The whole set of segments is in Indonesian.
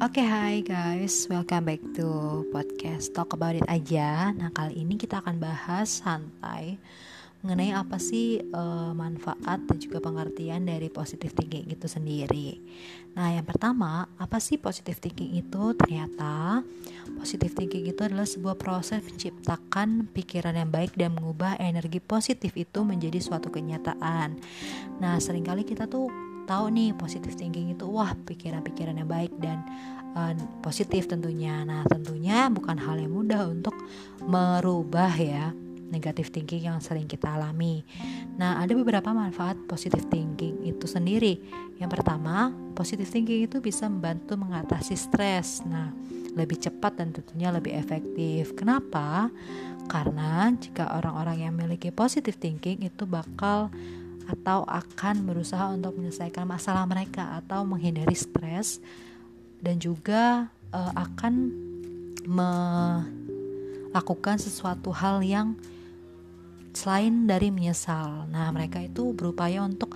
Oke, okay, hai guys, welcome back to podcast Talk About It aja. Nah, kali ini kita akan bahas santai mengenai apa sih uh, manfaat dan juga pengertian dari positive thinking itu sendiri. Nah, yang pertama, apa sih positive thinking itu? Ternyata positive thinking itu adalah sebuah proses menciptakan pikiran yang baik dan mengubah energi positif itu menjadi suatu kenyataan. Nah, sering kali kita tuh tahu nih positive thinking itu wah pikiran-pikiran yang baik dan uh, positif tentunya. Nah, tentunya bukan hal yang mudah untuk merubah ya negatif thinking yang sering kita alami. Nah, ada beberapa manfaat positive thinking itu sendiri. Yang pertama, positive thinking itu bisa membantu mengatasi stres. Nah, lebih cepat dan tentunya lebih efektif. Kenapa? Karena jika orang-orang yang memiliki positive thinking itu bakal atau akan berusaha untuk menyelesaikan masalah mereka atau menghindari stres dan juga uh, akan melakukan sesuatu hal yang selain dari menyesal. Nah, mereka itu berupaya untuk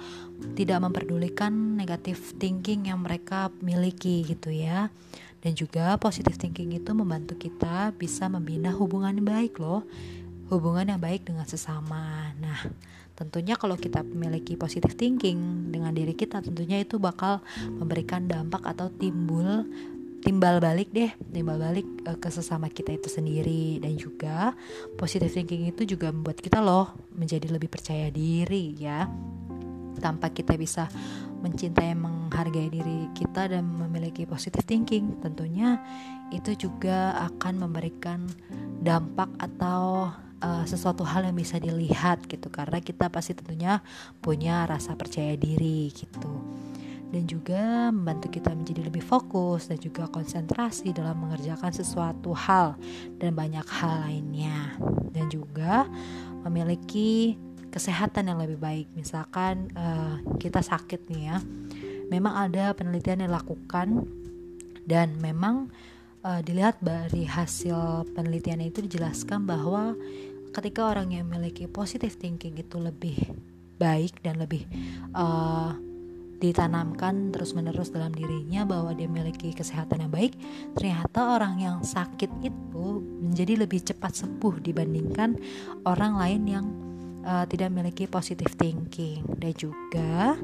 tidak memperdulikan negatif thinking yang mereka miliki gitu ya. Dan juga positive thinking itu membantu kita bisa membina hubungan baik loh. Hubungan yang baik dengan sesama. Nah, Tentunya kalau kita memiliki positive thinking dengan diri kita tentunya itu bakal memberikan dampak atau timbul timbal balik deh timbal balik uh, ke sesama kita itu sendiri dan juga positive thinking itu juga membuat kita loh menjadi lebih percaya diri ya tanpa kita bisa mencintai menghargai diri kita dan memiliki positive thinking tentunya itu juga akan memberikan dampak atau sesuatu hal yang bisa dilihat gitu. Karena kita pasti tentunya punya rasa percaya diri gitu. Dan juga membantu kita menjadi lebih fokus dan juga konsentrasi dalam mengerjakan sesuatu hal dan banyak hal lainnya. Dan juga memiliki kesehatan yang lebih baik. Misalkan uh, kita sakit nih ya. Memang ada penelitian yang dilakukan dan memang uh, dilihat dari hasil penelitian itu dijelaskan bahwa ketika orang yang memiliki positive thinking itu lebih baik dan lebih uh, ditanamkan terus-menerus dalam dirinya bahwa dia memiliki kesehatan yang baik, ternyata orang yang sakit itu menjadi lebih cepat sembuh dibandingkan orang lain yang uh, tidak memiliki positive thinking. Dan juga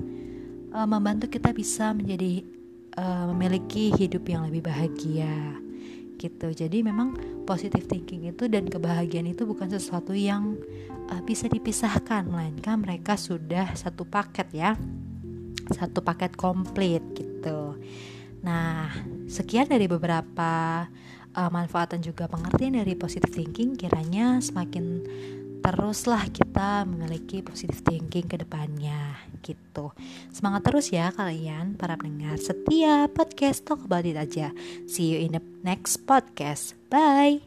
uh, membantu kita bisa menjadi uh, memiliki hidup yang lebih bahagia gitu. Jadi memang positive thinking itu dan kebahagiaan itu bukan sesuatu yang uh, bisa dipisahkan melainkan mereka sudah satu paket ya. Satu paket komplit gitu. Nah sekian dari beberapa uh, manfaat dan juga pengertian dari positive thinking. Kiranya semakin teruslah kita memiliki positive thinking ke depannya gitu. Semangat terus ya kalian para pendengar setiap podcast Talk About It aja. See you in the next podcast. Bye.